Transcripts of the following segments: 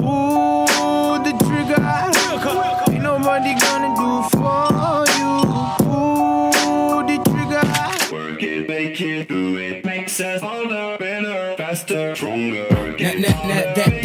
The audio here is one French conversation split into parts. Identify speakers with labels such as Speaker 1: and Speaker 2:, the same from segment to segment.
Speaker 1: Pull the trigger. Ain't nobody gonna do for you. Pull the trigger.
Speaker 2: Work it, make it, do it. Makes us harder, better, faster, stronger. Work
Speaker 3: That,
Speaker 2: it,
Speaker 3: that, that,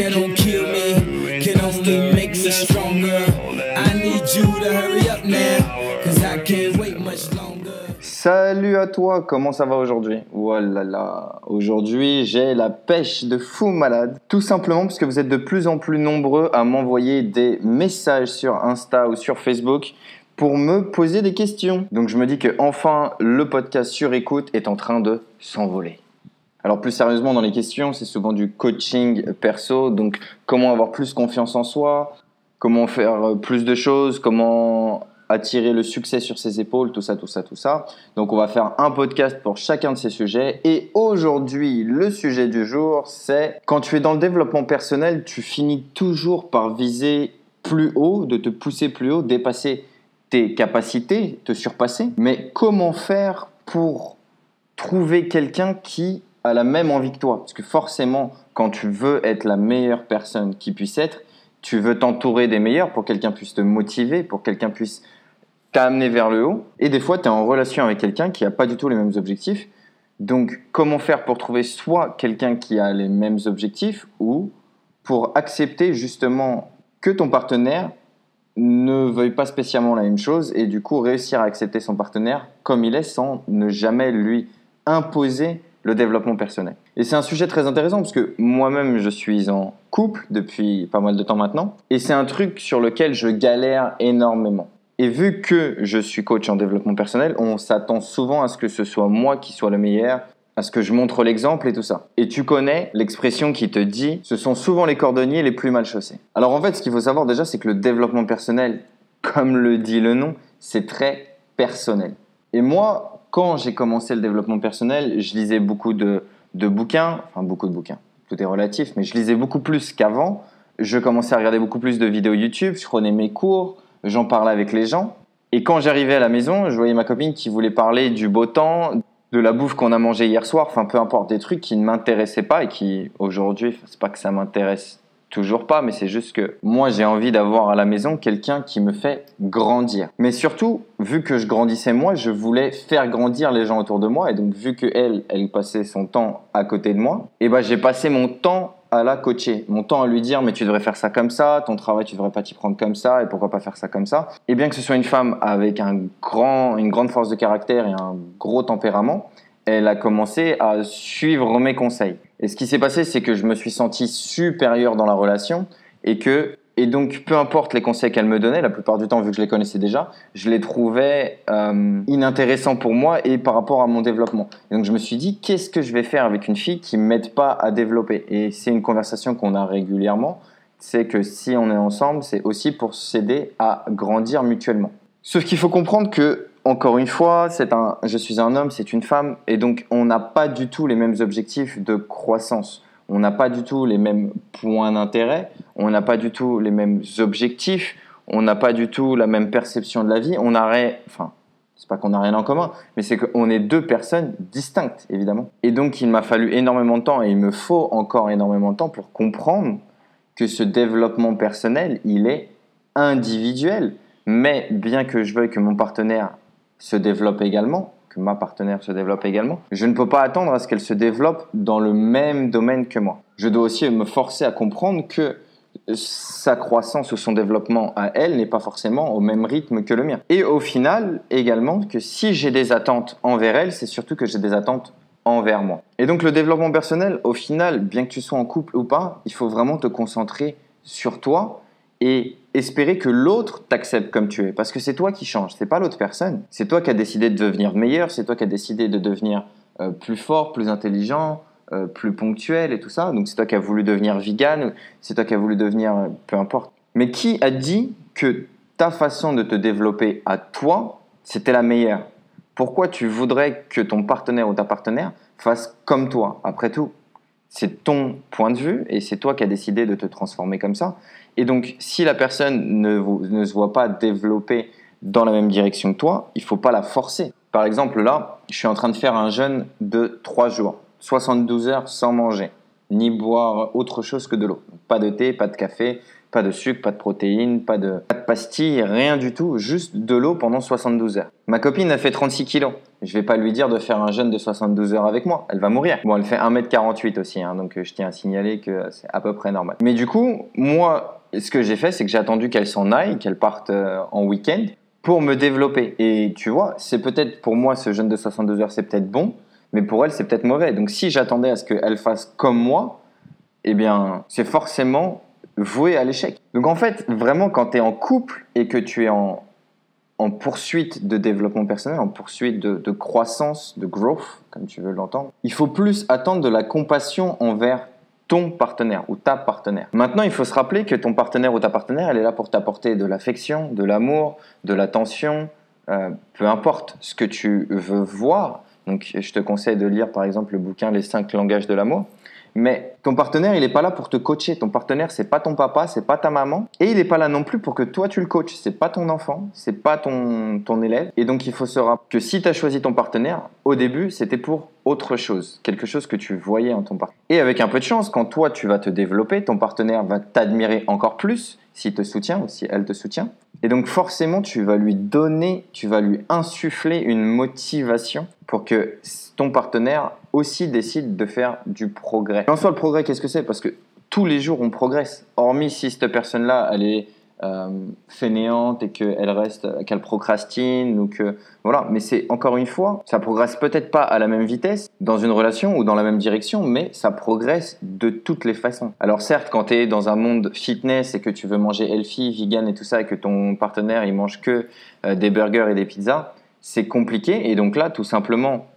Speaker 4: Salut à toi, comment ça va aujourd'hui? Voilà, là, aujourd'hui j'ai la pêche de fou malade. Tout simplement parce que vous êtes de plus en plus nombreux à m'envoyer des messages sur Insta ou sur Facebook pour me poser des questions. Donc je me dis que enfin le podcast sur écoute est en train de s'envoler. Alors plus sérieusement dans les questions, c'est souvent du coaching perso, donc comment avoir plus confiance en soi, comment faire plus de choses, comment attirer le succès sur ses épaules, tout ça, tout ça, tout ça. Donc on va faire un podcast pour chacun de ces sujets. Et aujourd'hui, le sujet du jour, c'est quand tu es dans le développement personnel, tu finis toujours par viser plus haut, de te pousser plus haut, dépasser tes capacités, te surpasser. Mais comment faire pour trouver quelqu'un qui a la même envie que toi? Parce que forcément, quand tu veux être la meilleure personne qui puisse être, tu veux t'entourer des meilleurs pour que quelqu'un puisse te motiver, pour que quelqu'un puisse t'amener vers le haut. Et des fois, tu es en relation avec quelqu'un qui n'a pas du tout les mêmes objectifs. Donc, comment faire pour trouver soit quelqu'un qui a les mêmes objectifs ou pour accepter justement que ton partenaire ne veuille pas spécialement la même chose et du coup réussir à accepter son partenaire comme il est sans ne jamais lui imposer le développement personnel. Et c'est un sujet très intéressant parce que moi-même je suis en couple depuis pas mal de temps maintenant et c'est un truc sur lequel je galère énormément. Et vu que je suis coach en développement personnel, on s'attend souvent à ce que ce soit moi qui soit le meilleur, à ce que je montre l'exemple et tout ça. Et tu connais l'expression qui te dit ce sont souvent les cordonniers les plus mal chaussés. Alors en fait, ce qu'il faut savoir déjà, c'est que le développement personnel, comme le dit le nom, c'est très personnel. Et moi, quand j'ai commencé le développement personnel, je lisais beaucoup de, de bouquins, enfin beaucoup de bouquins, tout est relatif, mais je lisais beaucoup plus qu'avant. Je commençais à regarder beaucoup plus de vidéos YouTube, je prenais mes cours, j'en parlais avec les gens. Et quand j'arrivais à la maison, je voyais ma copine qui voulait parler du beau temps, de la bouffe qu'on a mangé hier soir, enfin peu importe des trucs qui ne m'intéressaient pas et qui aujourd'hui, c'est pas que ça m'intéresse toujours pas, mais c'est juste que moi j'ai envie d'avoir à la maison quelqu'un qui me fait grandir. Mais surtout, vu que je grandissais moi, je voulais faire grandir les gens autour de moi et donc vu que elle, elle passait son temps à côté de moi, et ben j'ai passé mon temps à la coacher, mon temps à lui dire mais tu devrais faire ça comme ça, ton travail tu devrais pas t'y prendre comme ça et pourquoi pas faire ça comme ça. Et bien que ce soit une femme avec un grand, une grande force de caractère et un gros tempérament, elle a commencé à suivre mes conseils. Et ce qui s'est passé, c'est que je me suis senti supérieur dans la relation et que et donc, peu importe les conseils qu'elle me donnait, la plupart du temps, vu que je les connaissais déjà, je les trouvais euh, inintéressants pour moi et par rapport à mon développement. Et donc, je me suis dit, qu'est-ce que je vais faire avec une fille qui ne m'aide pas à développer? Et c'est une conversation qu'on a régulièrement. C'est que si on est ensemble, c'est aussi pour s'aider à grandir mutuellement. Sauf qu'il faut comprendre que, encore une fois, c'est un, je suis un homme, c'est une femme, et donc on n'a pas du tout les mêmes objectifs de croissance on n'a pas du tout les mêmes points d'intérêt, on n'a pas du tout les mêmes objectifs, on n'a pas du tout la même perception de la vie. On aurait, enfin, c'est pas qu'on n'a rien en commun, mais c'est qu'on est deux personnes distinctes, évidemment. Et donc, il m'a fallu énormément de temps et il me faut encore énormément de temps pour comprendre que ce développement personnel, il est individuel. Mais bien que je veuille que mon partenaire se développe également, ma partenaire se développe également, je ne peux pas attendre à ce qu'elle se développe dans le même domaine que moi. Je dois aussi me forcer à comprendre que sa croissance ou son développement à elle n'est pas forcément au même rythme que le mien. Et au final, également, que si j'ai des attentes envers elle, c'est surtout que j'ai des attentes envers moi. Et donc le développement personnel, au final, bien que tu sois en couple ou pas, il faut vraiment te concentrer sur toi et espérer que l'autre t'accepte comme tu es. Parce que c'est toi qui changes, c'est pas l'autre personne. C'est toi qui as décidé de devenir meilleur, c'est toi qui as décidé de devenir euh, plus fort, plus intelligent, euh, plus ponctuel et tout ça. Donc c'est toi qui as voulu devenir vegan, c'est toi qui as voulu devenir euh, peu importe. Mais qui a dit que ta façon de te développer à toi, c'était la meilleure? Pourquoi tu voudrais que ton partenaire ou ta partenaire fasse comme toi Après tout, c'est ton point de vue et c'est toi qui as décidé de te transformer comme ça. Et donc, si la personne ne, ne se voit pas développer dans la même direction que toi, il faut pas la forcer. Par exemple, là, je suis en train de faire un jeûne de 3 jours, 72 heures sans manger, ni boire autre chose que de l'eau. Pas de thé, pas de café, pas de sucre, pas de protéines, pas de, pas de pastilles, rien du tout, juste de l'eau pendant 72 heures. Ma copine a fait 36 kilos. Je vais pas lui dire de faire un jeûne de 72 heures avec moi, elle va mourir. Bon, elle fait 1m48 aussi, hein, donc euh, je tiens à signaler que c'est à peu près normal. Mais du coup, moi, ce que j'ai fait, c'est que j'ai attendu qu'elle s'en aille, qu'elle parte euh, en week-end pour me développer. Et tu vois, c'est peut-être pour moi, ce jeûne de 62 heures, c'est peut-être bon, mais pour elle, c'est peut-être mauvais. Donc si j'attendais à ce qu'elle fasse comme moi, eh bien, c'est forcément voué à l'échec. Donc en fait, vraiment, quand tu es en couple et que tu es en, poursuite de développement personnel, en poursuite de croissance, de growth, comme tu veux l'entendre, il faut plus attendre de la compassion envers ton partenaire ou ta partenaire. Maintenant, il faut se rappeler que ton partenaire ou ta partenaire, elle est là pour t'apporter de l'affection, de l'amour, de l'attention, euh, peu importe ce que tu veux voir. Donc, je te conseille de lire par exemple le bouquin Les cinq langages de l'amour. Mais ton partenaire, il n'est pas là pour te coacher. Ton partenaire, c'est pas ton papa, c'est pas ta maman, et il n'est pas là non plus pour que toi tu le coaches. C'est pas ton enfant, c'est pas ton ton élève. Et donc il faut se rappeler que si tu as choisi ton partenaire, au début, c'était pour autre chose, quelque chose que tu voyais en ton partenaire. Et avec un peu de chance, quand toi tu vas te développer, ton partenaire va t'admirer encore plus s'il te soutient ou si elle te soutient. Et donc forcément, tu vas lui donner, tu vas lui insuffler une motivation pour que ton partenaire aussi décide de faire du progrès. En soi, le progrès, qu'est-ce que c'est? Parce que tous les jours, on progresse. Hormis si cette personne-là, elle est euh, fainéante et qu'elle reste, qu'elle procrastine ou que voilà. Mais c'est encore une fois, ça progresse peut-être pas à la même vitesse dans une relation ou dans la même direction, mais ça progresse de toutes les façons. Alors certes, quand tu es dans un monde fitness et que tu veux manger healthy, vegan et tout ça, et que ton partenaire il mange que euh, des burgers et des pizzas, c'est compliqué. Et donc là, tout simplement,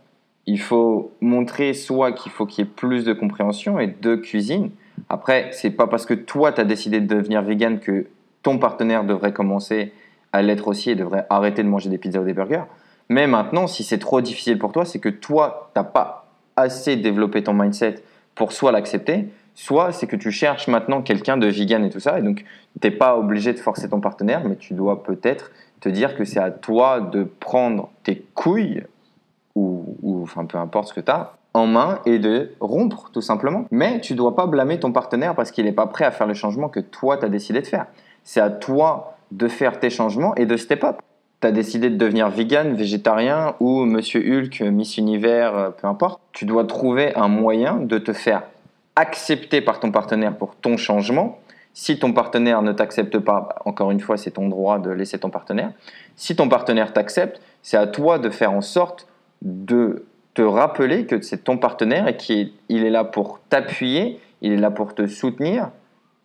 Speaker 4: il faut montrer soit qu'il faut qu'il y ait plus de compréhension et de cuisine. Après, c'est pas parce que toi, tu as décidé de devenir vegan que ton partenaire devrait commencer à l'être aussi et devrait arrêter de manger des pizzas ou des burgers. Mais maintenant, si c'est trop difficile pour toi, c'est que toi, tu n'as pas assez développé ton mindset pour soit l'accepter, soit c'est que tu cherches maintenant quelqu'un de vegan et tout ça. Et donc, tu n'es pas obligé de forcer ton partenaire, mais tu dois peut-être te dire que c'est à toi de prendre tes couilles ou, enfin peu importe ce que tu as en main et de rompre tout simplement. Mais tu dois pas blâmer ton partenaire parce qu'il n'est pas prêt à faire le changement que toi tu as décidé de faire. C'est à toi de faire tes changements et de step up. Tu as décidé de devenir vegan, végétarien ou Monsieur Hulk, Miss Univers, euh, peu importe. Tu dois trouver un moyen de te faire accepter par ton partenaire pour ton changement. Si ton partenaire ne t'accepte pas, encore une fois, c'est ton droit de laisser ton partenaire. Si ton partenaire t'accepte, c'est à toi de faire en sorte de te rappeler que c'est ton partenaire et qu'il il est là pour t'appuyer, il est là pour te soutenir,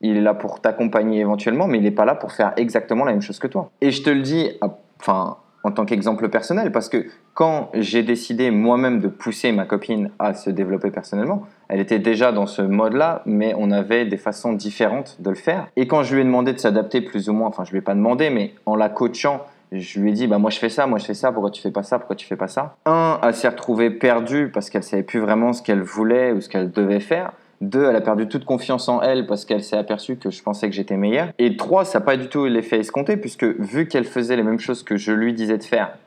Speaker 4: il est là pour t'accompagner éventuellement, mais il n'est pas là pour faire exactement la même chose que toi. Et je te le dis, enfin, en tant qu'exemple personnel, parce que quand j'ai décidé moi-même de pousser ma copine à se développer personnellement, elle était déjà dans ce mode-là, mais on avait des façons différentes de le faire. Et quand je lui ai demandé de s'adapter plus ou moins, enfin je lui ai pas demandé, mais en la coachant, je lui ai dit, bah moi je fais ça, moi je fais ça, pourquoi tu fais pas ça, pourquoi tu fais pas ça? Un, elle s'est retrouvée perdue parce qu'elle savait plus vraiment ce qu'elle voulait ou ce qu'elle devait faire. Deux, elle a perdu toute confiance en elle parce qu'elle s'est aperçue que je pensais que j'étais meilleur. Et trois, ça n'a pas du tout l'effet escompté puisque vu qu'elle faisait les mêmes choses que je lui disais de faire,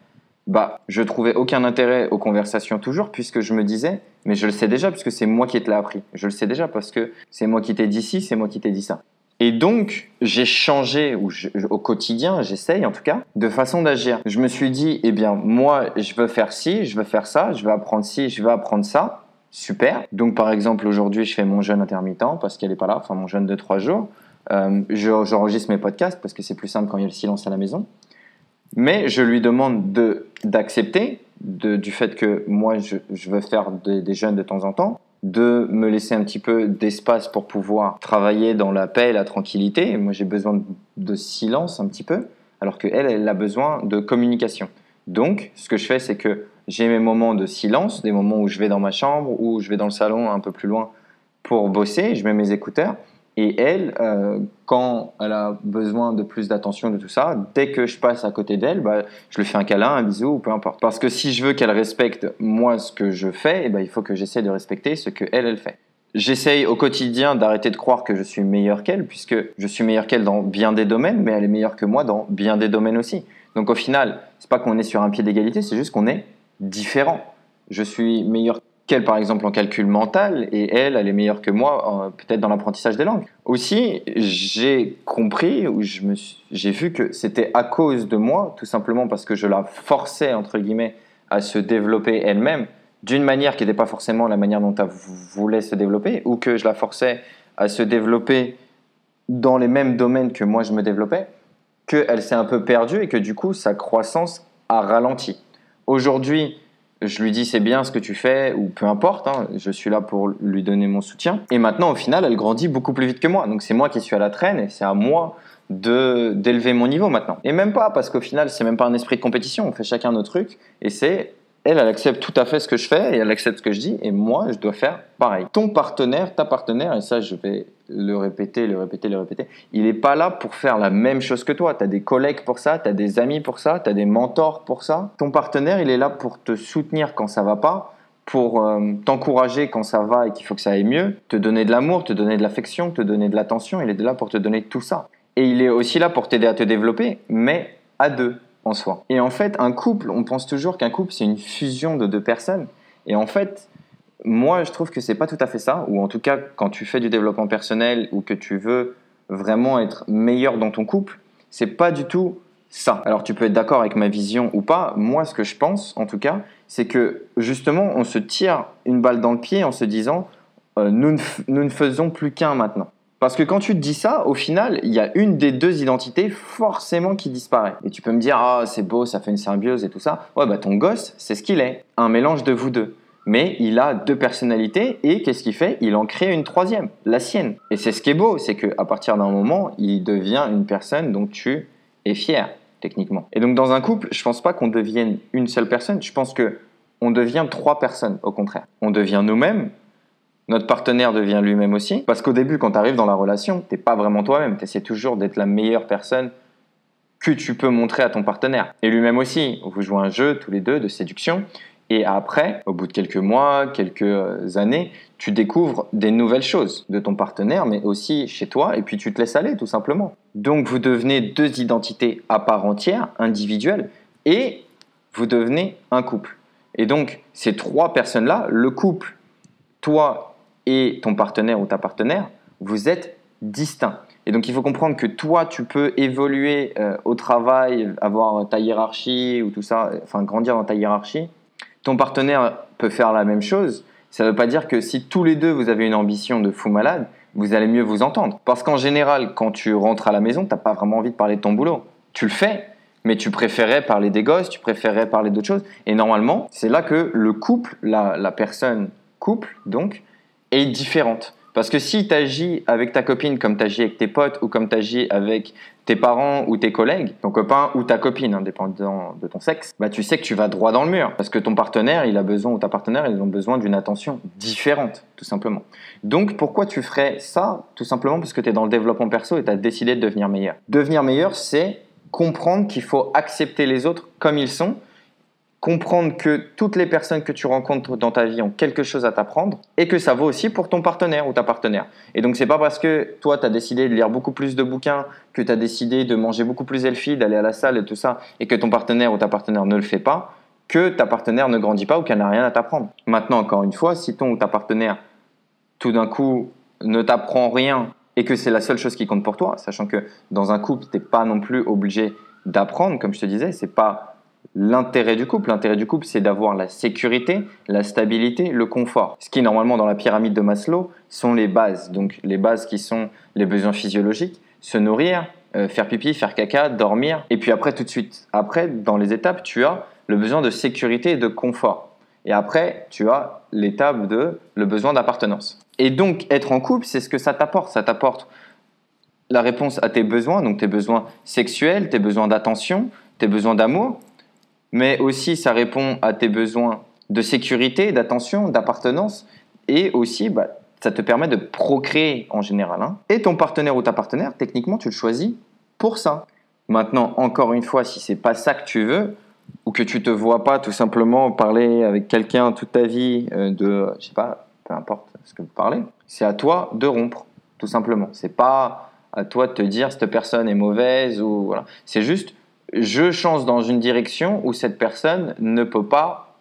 Speaker 4: bah, je trouvais aucun intérêt aux conversations toujours puisque je me disais, mais je le sais déjà puisque c'est moi qui te l'ai appris. Je le sais déjà parce que c'est moi qui t'ai dit ci, c'est moi qui t'ai dit ça. Et donc, j'ai changé, ou au quotidien, j'essaye en tout cas, de façon d'agir. Je me suis dit, eh bien, moi, je veux faire ci, je veux faire ça, je veux apprendre ci, je veux apprendre ça. Super. Donc, par exemple, aujourd'hui, je fais mon jeûne intermittent parce qu'elle n'est pas là, enfin, mon jeûne de trois jours. Euh, je- J'enregistre mes podcasts parce que c'est plus simple quand il y a le silence à la maison. Mais je lui demande de d'accepter de- du fait que moi, je, je veux faire des, des jeûnes de temps en temps, de me laisser un petit peu d'espace pour pouvoir travailler dans la paix et la tranquillité. Moi, j'ai besoin de silence un petit peu, alors qu'elle, elle a besoin de communication. Donc, ce que je fais, c'est que j'ai mes moments de silence, des moments où je vais dans ma chambre, où je vais dans le salon un peu plus loin pour bosser, je mets mes écouteurs. Et elle, euh, quand elle a besoin de plus d'attention de tout ça, dès que je passe à côté d'elle, bah, je lui fais un câlin, un bisou, ou peu importe. Parce que si je veux qu'elle respecte moi ce que je fais, eh ben, il faut que j'essaie de respecter ce que elle, elle fait. J'essaye au quotidien d'arrêter de croire que je suis meilleur qu'elle, puisque je suis meilleur qu'elle dans bien des domaines, mais elle est meilleure que moi dans bien des domaines aussi. Donc au final, c'est pas qu'on est sur un pied d'égalité, c'est juste qu'on est différent. Je suis meilleur qu'elle, par exemple, en calcul mental, et elle, elle est meilleure que moi, euh, peut-être dans l'apprentissage des langues. Aussi, j'ai compris, ou j'ai vu que c'était à cause de moi, tout simplement parce que je la forçais, entre guillemets, à se développer elle-même, d'une manière qui n'était pas forcément la manière dont elle voulait se développer, ou que je la forçais à se développer dans les mêmes domaines que moi je me développais, qu'elle s'est un peu perdue et que du coup sa croissance a ralenti. Aujourd'hui, je lui dis c'est bien ce que tu fais, ou peu importe, hein, je suis là pour lui donner mon soutien. Et maintenant, au final, elle grandit beaucoup plus vite que moi. Donc c'est moi qui suis à la traîne et c'est à moi de d'élever mon niveau maintenant. Et même pas, parce qu'au final, c'est même pas un esprit de compétition. On fait chacun nos trucs et c'est elle, elle accepte tout à fait ce que je fais et elle accepte ce que je dis et moi, je dois faire pareil. Ton partenaire, ta partenaire, et ça, je vais le répéter, le répéter, le répéter, il n'est pas là pour faire la même chose que toi. Tu as des collègues pour ça, tu as des amis pour ça, tu as des mentors pour ça. Ton partenaire, il est là pour te soutenir quand ça va pas, pour euh, t'encourager quand ça va et qu'il faut que ça aille mieux, te donner de l'amour, te donner de l'affection, te donner de l'attention. Il est là pour te donner tout ça. Et il est aussi là pour t'aider à te développer, mais à deux soi. Et en fait, un couple, on pense toujours qu'un couple, c'est une fusion de deux personnes. Et en fait, moi, je trouve que c'est pas tout à fait ça. Ou en tout cas, quand tu fais du développement personnel ou que tu veux vraiment être meilleur dans ton couple, c'est pas du tout ça. Alors, tu peux être d'accord avec ma vision ou pas. Moi, ce que je pense, en tout cas, c'est que justement, on se tire une balle dans le pied en se disant, euh, nous, nous ne faisons plus qu'un maintenant. Parce que quand tu te dis ça, au final, il y a une des deux identités forcément qui disparaît. Et tu peux me dire, ah, c'est beau, ça fait une symbiose et tout ça. Ouais, bah ton gosse, c'est ce qu'il est. Un mélange de vous deux. Mais il a deux personnalités et qu'est-ce qu'il fait? Il en crée une troisième, la sienne. Et c'est ce qui est beau, c'est qu'à partir d'un moment, il devient une personne dont tu es fier, techniquement. Et donc dans un couple, je pense pas qu'on devienne une seule personne, je pense que on devient trois personnes, au contraire. On devient nous-mêmes, notre partenaire devient lui-même aussi. Parce qu'au début, quand tu arrives dans la relation, t'es pas vraiment toi-même. Tu essaies toujours d'être la meilleure personne que tu peux montrer à ton partenaire. Et lui-même aussi. Vous jouez un jeu tous les deux de séduction. Et après, au bout de quelques mois, quelques années, tu découvres des nouvelles choses de ton partenaire, mais aussi chez toi, et puis tu te laisses aller, tout simplement. Donc vous devenez deux identités à part entière, individuelles, et vous devenez un couple. Et donc, ces trois personnes-là, le couple, toi et ton partenaire ou ta partenaire, vous êtes distincts. Et donc il faut comprendre que toi, tu peux évoluer euh, au travail, avoir ta hiérarchie ou tout ça, enfin grandir dans ta hiérarchie. Ton partenaire peut faire la même chose. Ça ne veut pas dire que si tous les deux vous avez une ambition de fou malade, vous allez mieux vous entendre. Parce qu'en général, quand tu rentres à la maison, tu n'as pas vraiment envie de parler de ton boulot. Tu le fais, mais tu préférais parler des gosses, tu préférais parler d'autres choses. Et normalement, c'est là que le couple, la personne couple, donc, est différente. Parce que si tu agis avec ta copine comme tu agis avec tes potes ou comme tu agis avec tes parents ou tes collègues, ton copain ou ta copine, indépendant de ton sexe, bah tu sais que tu vas droit dans le mur. Parce que ton partenaire, il a besoin, ou ta partenaire, ils ont besoin d'une attention différente, tout simplement. Donc pourquoi tu ferais ça Tout simplement parce que tu es dans le développement perso et tu as décidé de devenir meilleur? Devenir meilleur, c'est comprendre qu'il faut accepter les autres comme ils sont comprendre que toutes les personnes que tu rencontres dans ta vie ont quelque chose à t'apprendre et que ça vaut aussi pour ton partenaire ou ta partenaire. Et donc c'est pas parce que toi tu as décidé de lire beaucoup plus de bouquins, que tu as décidé de manger beaucoup plus healthy, d'aller à la salle et tout ça et que ton partenaire ou ta partenaire ne le fait pas que ta partenaire ne grandit pas ou qu'elle n'a rien à t'apprendre. Maintenant encore une fois, si ton ou ta partenaire tout d'un coup ne t'apprend rien et que c'est la seule chose qui compte pour toi, sachant que dans un couple, tu n'es pas non plus obligé d'apprendre, comme je te disais, c'est pas l'intérêt du couple. L'intérêt du couple, c'est d'avoir la sécurité, la stabilité, le confort. Ce qui, normalement, dans la pyramide de Maslow, sont les bases. Donc, les bases qui sont les besoins physiologiques, se nourrir, euh, faire pipi, faire caca, dormir. Et puis après, tout de suite, après, dans les étapes, tu as le besoin de sécurité et de confort. Et après, tu as l'étape de le besoin d'appartenance. Et donc, être en couple, c'est ce que ça t'apporte. Ça t'apporte la réponse à tes besoins, donc tes besoins sexuels, tes besoins d'attention, tes besoins d'amour, mais aussi ça répond à tes besoins de sécurité, d'attention, d'appartenance, et aussi bah, ça te permet de procréer en général. hein. Et ton partenaire ou ta partenaire, techniquement, tu le choisis pour ça. Maintenant, encore une fois, si c'est pas ça que tu veux, ou que tu te vois pas tout simplement parler avec quelqu'un toute ta vie euh, de, je sais pas, peu importe ce que vous parlez, c'est à toi de rompre, tout simplement. C'est pas à toi de te dire cette personne est mauvaise ou voilà. C'est juste, je change dans une direction où cette personne ne peut pas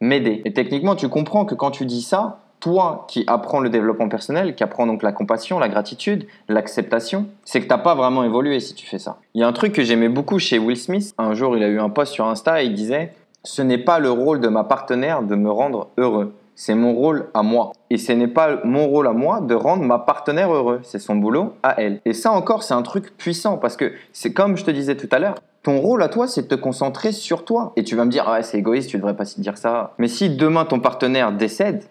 Speaker 4: m'aider. Et techniquement, tu comprends que quand tu dis ça, toi qui apprends le développement personnel, qui apprends donc la compassion, la gratitude, l'acceptation, c'est que t'as pas vraiment évolué si tu fais ça. Il y a un truc que j'aimais beaucoup chez Will Smith. Un jour, il a eu un post sur Insta et il disait Ce n'est pas le rôle de ma partenaire de me rendre heureux. C'est mon rôle à moi. Et ce n'est pas mon rôle à moi de rendre ma partenaire heureux. C'est son boulot à elle. Et ça encore, c'est un truc puissant parce que c'est comme je te disais tout à l'heure. Ton rôle à toi, c'est de te concentrer sur toi. Et tu vas me dire, ah ouais, c'est égoïste, tu devrais pas dire ça. Mais si demain ton partenaire décède,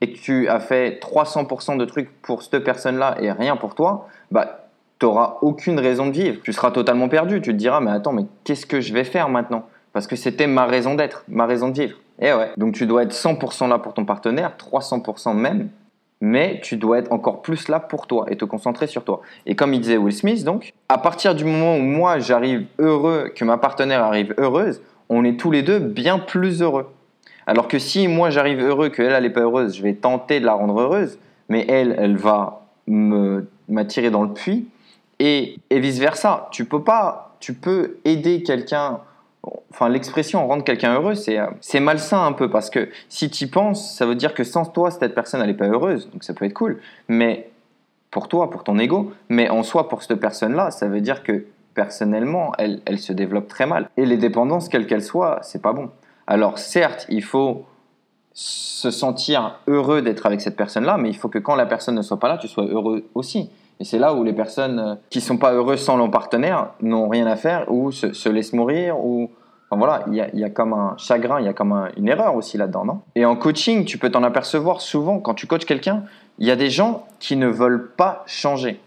Speaker 4: et que tu as fait 300% de trucs pour cette personne-là et rien pour toi, bah, tu n'auras aucune raison de vivre. Tu seras totalement perdu. Tu te diras, mais attends, mais qu'est-ce que je vais faire maintenant? Parce que c'était ma raison d'être, ma raison de vivre. Et ouais. Donc tu dois être 100% là pour ton partenaire, 300% même, mais tu dois être encore plus là pour toi et te concentrer sur toi. Et comme il disait Will Smith, donc, à partir du moment où moi j'arrive heureux, que ma partenaire arrive heureuse, on est tous les deux bien plus heureux. Alors que si moi j'arrive heureux, qu'elle elle n'est pas heureuse, je vais tenter de la rendre heureuse, mais elle, elle va m'attirer dans le puits et, et vice versa. Tu peux pas, tu peux aider quelqu'un. Enfin, l'expression rendre quelqu'un heureux, c'est euh, c'est malsain un peu parce que si tu y penses, ça veut dire que sans toi, cette personne elle n'est pas heureuse, donc ça peut être cool. Mais pour toi, pour ton ego, mais en soi, pour cette personne-là, ça veut dire que personnellement, elle, elle se développe très mal. Et les dépendances, quelles qu'elles soient, c'est pas bon. Alors certes, il faut se sentir heureux d'être avec cette personne-là, mais il faut que quand la personne ne soit pas là, tu sois heureux aussi. Et c'est là où les personnes euh, qui sont pas heureuses sans leur partenaire n'ont rien à faire ou se, se laissent mourir ou enfin, voilà, il y a, comme un chagrin, il y a comme un- une erreur aussi là-dedans, non? Et en coaching, tu peux t'en apercevoir souvent quand tu coaches quelqu'un, il y a des gens qui ne veulent pas changer.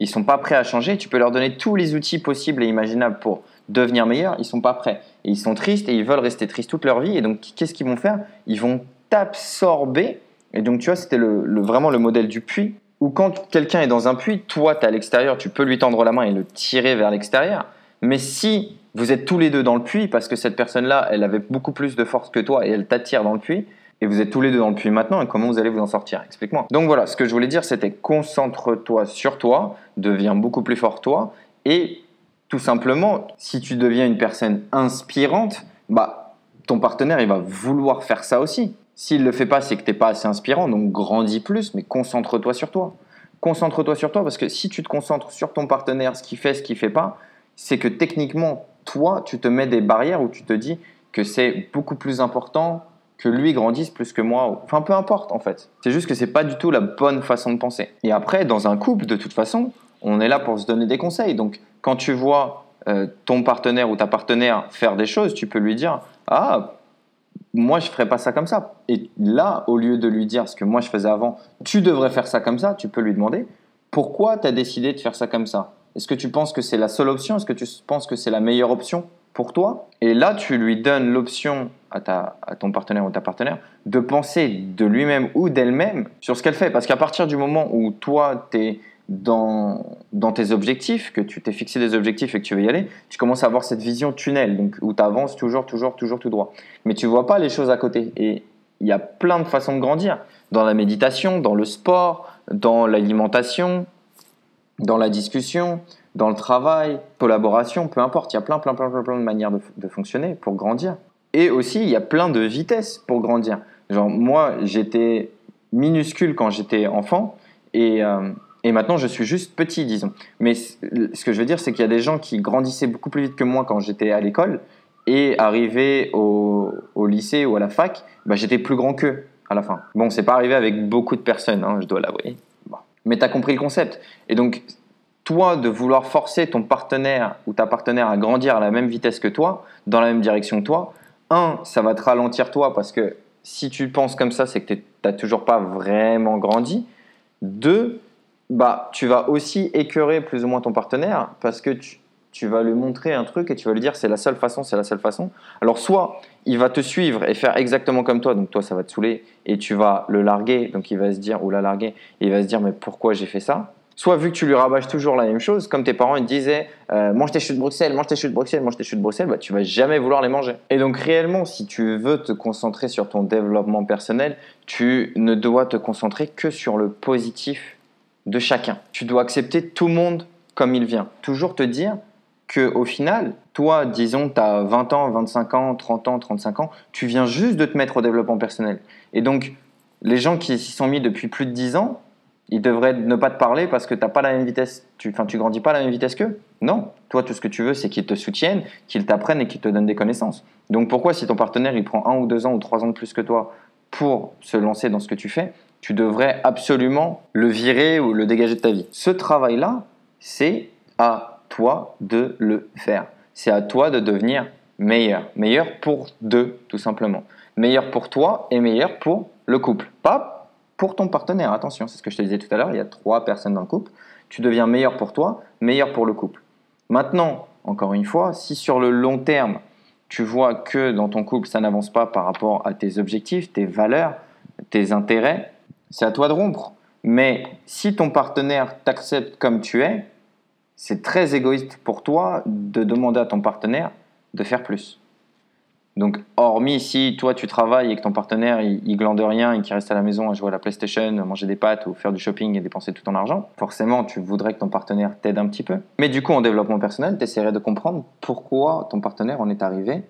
Speaker 4: Ils sont pas prêts à changer. Tu peux leur donner tous les outils possibles et imaginables pour devenir meilleurs. Ils sont pas prêts. Et ils sont tristes et ils veulent rester tristes toute leur vie. Et donc, qu'est-ce qu'ils vont faire? Ils vont t'absorber. Et donc, tu vois, c'était vraiment le modèle du puits. Où quand quelqu'un est dans un puits, toi, tu es à l'extérieur, tu peux lui tendre la main et le tirer vers l'extérieur. Mais si vous êtes tous les deux dans le puits, parce que cette personne-là, elle avait beaucoup plus de force que toi et elle t'attire dans le puits, et vous êtes tous les deux dans le puits maintenant, et comment vous allez vous en sortir? Explique-moi. Donc voilà, ce que je voulais dire, c'était concentre-toi sur toi, deviens beaucoup plus fort toi, et tout simplement, si tu deviens une personne inspirante, bah, ton partenaire, il va vouloir faire ça aussi. S'il ne le fait pas, c'est que tu n'es pas assez inspirant, donc grandis plus, mais concentre-toi sur toi. Concentre-toi sur toi, parce que si tu te concentres sur ton partenaire, ce qu'il fait, ce qu'il fait pas, c'est que techniquement, toi, tu te mets des barrières où tu te dis que c'est beaucoup plus important que lui grandisse plus que moi. Enfin, peu importe en fait. C'est juste que c'est pas du tout la bonne façon de penser. Et après, dans un couple, de toute façon, on est là pour se donner des conseils. Donc, quand tu vois euh, ton partenaire ou ta partenaire faire des choses, tu peux lui dire Ah, moi je ferais pas ça comme ça. Et là, au lieu de lui dire ce que moi je faisais avant, tu devrais faire ça comme ça, tu peux lui demander pourquoi tu as décidé de faire ça comme ça? Est-ce que tu penses que c'est la seule option? Est-ce que tu penses que c'est la meilleure option pour toi? Et là, tu lui donnes l'option à, à ton partenaire ou ta partenaire de penser de lui-même ou d'elle-même sur ce qu'elle fait. Parce qu'à partir du moment où toi, tu es dans, dans tes objectifs, que tu t'es fixé des objectifs et que tu veux y aller, tu commences à avoir cette vision tunnel, donc où tu avances toujours, toujours, toujours tout droit. Mais tu vois pas les choses à côté. Et il y a plein de façons de grandir. Dans la méditation, dans le sport, dans l'alimentation, dans la discussion, dans le travail, collaboration, peu importe. Il y a plein, plein, plein, plein, plein de manières de, fonctionner pour grandir. Et aussi, il y a plein de vitesses pour grandir. Genre, moi, j'étais minuscule quand j'étais enfant et, euh, et maintenant, je suis juste petit, disons. Mais ce que je veux dire, c'est qu'il y a des gens qui grandissaient beaucoup plus vite que moi quand j'étais à l'école et arrivé au, au lycée ou à la fac, bah, j'étais plus grand qu'eux à la fin. Bon, c'est pas arrivé avec beaucoup de personnes, hein, je dois l'avouer. Mais tu as compris le concept. Et donc, toi, de vouloir forcer ton partenaire ou ta partenaire à grandir à la même vitesse que toi, dans la même direction que toi, un, ça va te ralentir toi parce que si tu penses comme ça, c'est que tu n'as toujours pas vraiment grandi. Deux, bah, tu vas aussi écœurer plus ou moins ton partenaire parce que tu tu vas lui montrer un truc et tu vas lui dire c'est la seule façon, c'est la seule façon. Alors soit il va te suivre et faire exactement comme toi, donc toi ça va te saouler et tu vas le larguer, donc il va se dire ou la larguer et il va se dire mais pourquoi j'ai fait ça? Soit vu que tu lui rabâches toujours la même chose, comme tes parents ils te disaient euh, mange tes choux de Bruxelles, mange tes choux de Bruxelles, mange tes choux de Bruxelles, bah, tu vas jamais vouloir les manger. Et donc réellement, si tu veux te concentrer sur ton développement personnel, tu ne dois te concentrer que sur le positif de chacun. Tu dois accepter tout le monde comme il vient. Toujours te dire que au final, toi, disons, tu as 20 ans, 25 ans, 30 ans, 35 ans, tu viens juste de te mettre au développement personnel. Et donc, les gens qui s'y sont mis depuis plus de 10 ans, ils devraient ne pas te parler parce que tu n'as pas la même vitesse, tu, enfin, tu grandis pas à la même vitesse qu'eux. Non, toi, tout ce que tu veux, c'est qu'ils te soutiennent, qu'ils t'apprennent et qu'ils te donnent des connaissances. Donc pourquoi, si ton partenaire, il prend un ou deux ans ou trois ans de plus que toi pour se lancer dans ce que tu fais, tu devrais absolument le virer ou le dégager de ta vie. Ce travail-là, c'est à toi de le faire. C'est à toi de devenir meilleur. Meilleur pour deux, tout simplement. Meilleur pour toi et meilleur pour le couple. Pas pour ton partenaire. Attention, c'est ce que je te disais tout à l'heure. Il y a trois personnes dans le couple. Tu deviens meilleur pour toi, meilleur pour le couple. Maintenant, encore une fois, si sur le long terme, tu vois que dans ton couple, ça n'avance pas par rapport à tes objectifs, tes valeurs, tes intérêts, c'est à toi de rompre. Mais si ton partenaire t'accepte comme tu es, c'est très égoïste pour toi de demander à ton partenaire de faire plus. Donc, hormis si toi tu travailles et que ton partenaire il, glande rien et qu'il reste à la maison à jouer à la PlayStation, manger des pâtes ou faire du shopping et dépenser tout ton argent, forcément tu voudrais que ton partenaire t'aide un petit peu. Mais du coup, en développement personnel, tu essaierais de comprendre pourquoi ton partenaire en est arrivé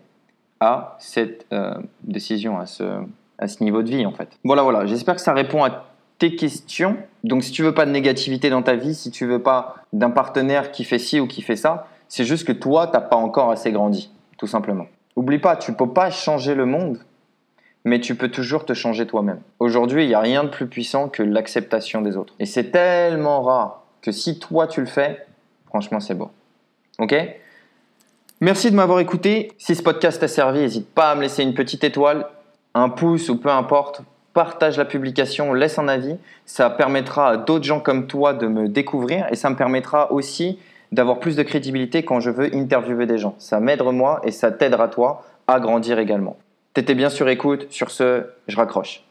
Speaker 4: à cette euh, décision, à ce, à ce niveau de vie en fait. Voilà, voilà, j'espère que ça répond à questions. Donc si tu veux pas de négativité dans ta vie, si tu veux pas d'un partenaire qui fait ci ou qui fait ça, c'est juste que toi, t'as pas encore assez grandi, tout simplement. Oublie pas, tu peux pas changer le monde, mais tu peux toujours te changer toi-même. Aujourd'hui, il n'y a rien de plus puissant que l'acceptation des autres. Et c'est tellement rare que si toi tu le fais, franchement, c'est beau. Ok? Merci de m'avoir écouté. Si ce podcast t'a servi, n'hésite pas à me laisser une petite étoile, un pouce ou peu importe partage la publication, laisse un avis. Ça permettra à d'autres gens comme toi de me découvrir et ça me permettra aussi d'avoir plus de crédibilité quand je veux interviewer des gens. Ça m'aide moi et ça t'aidera toi à grandir également. T'étais bien sûr écoute. Sur ce, je raccroche.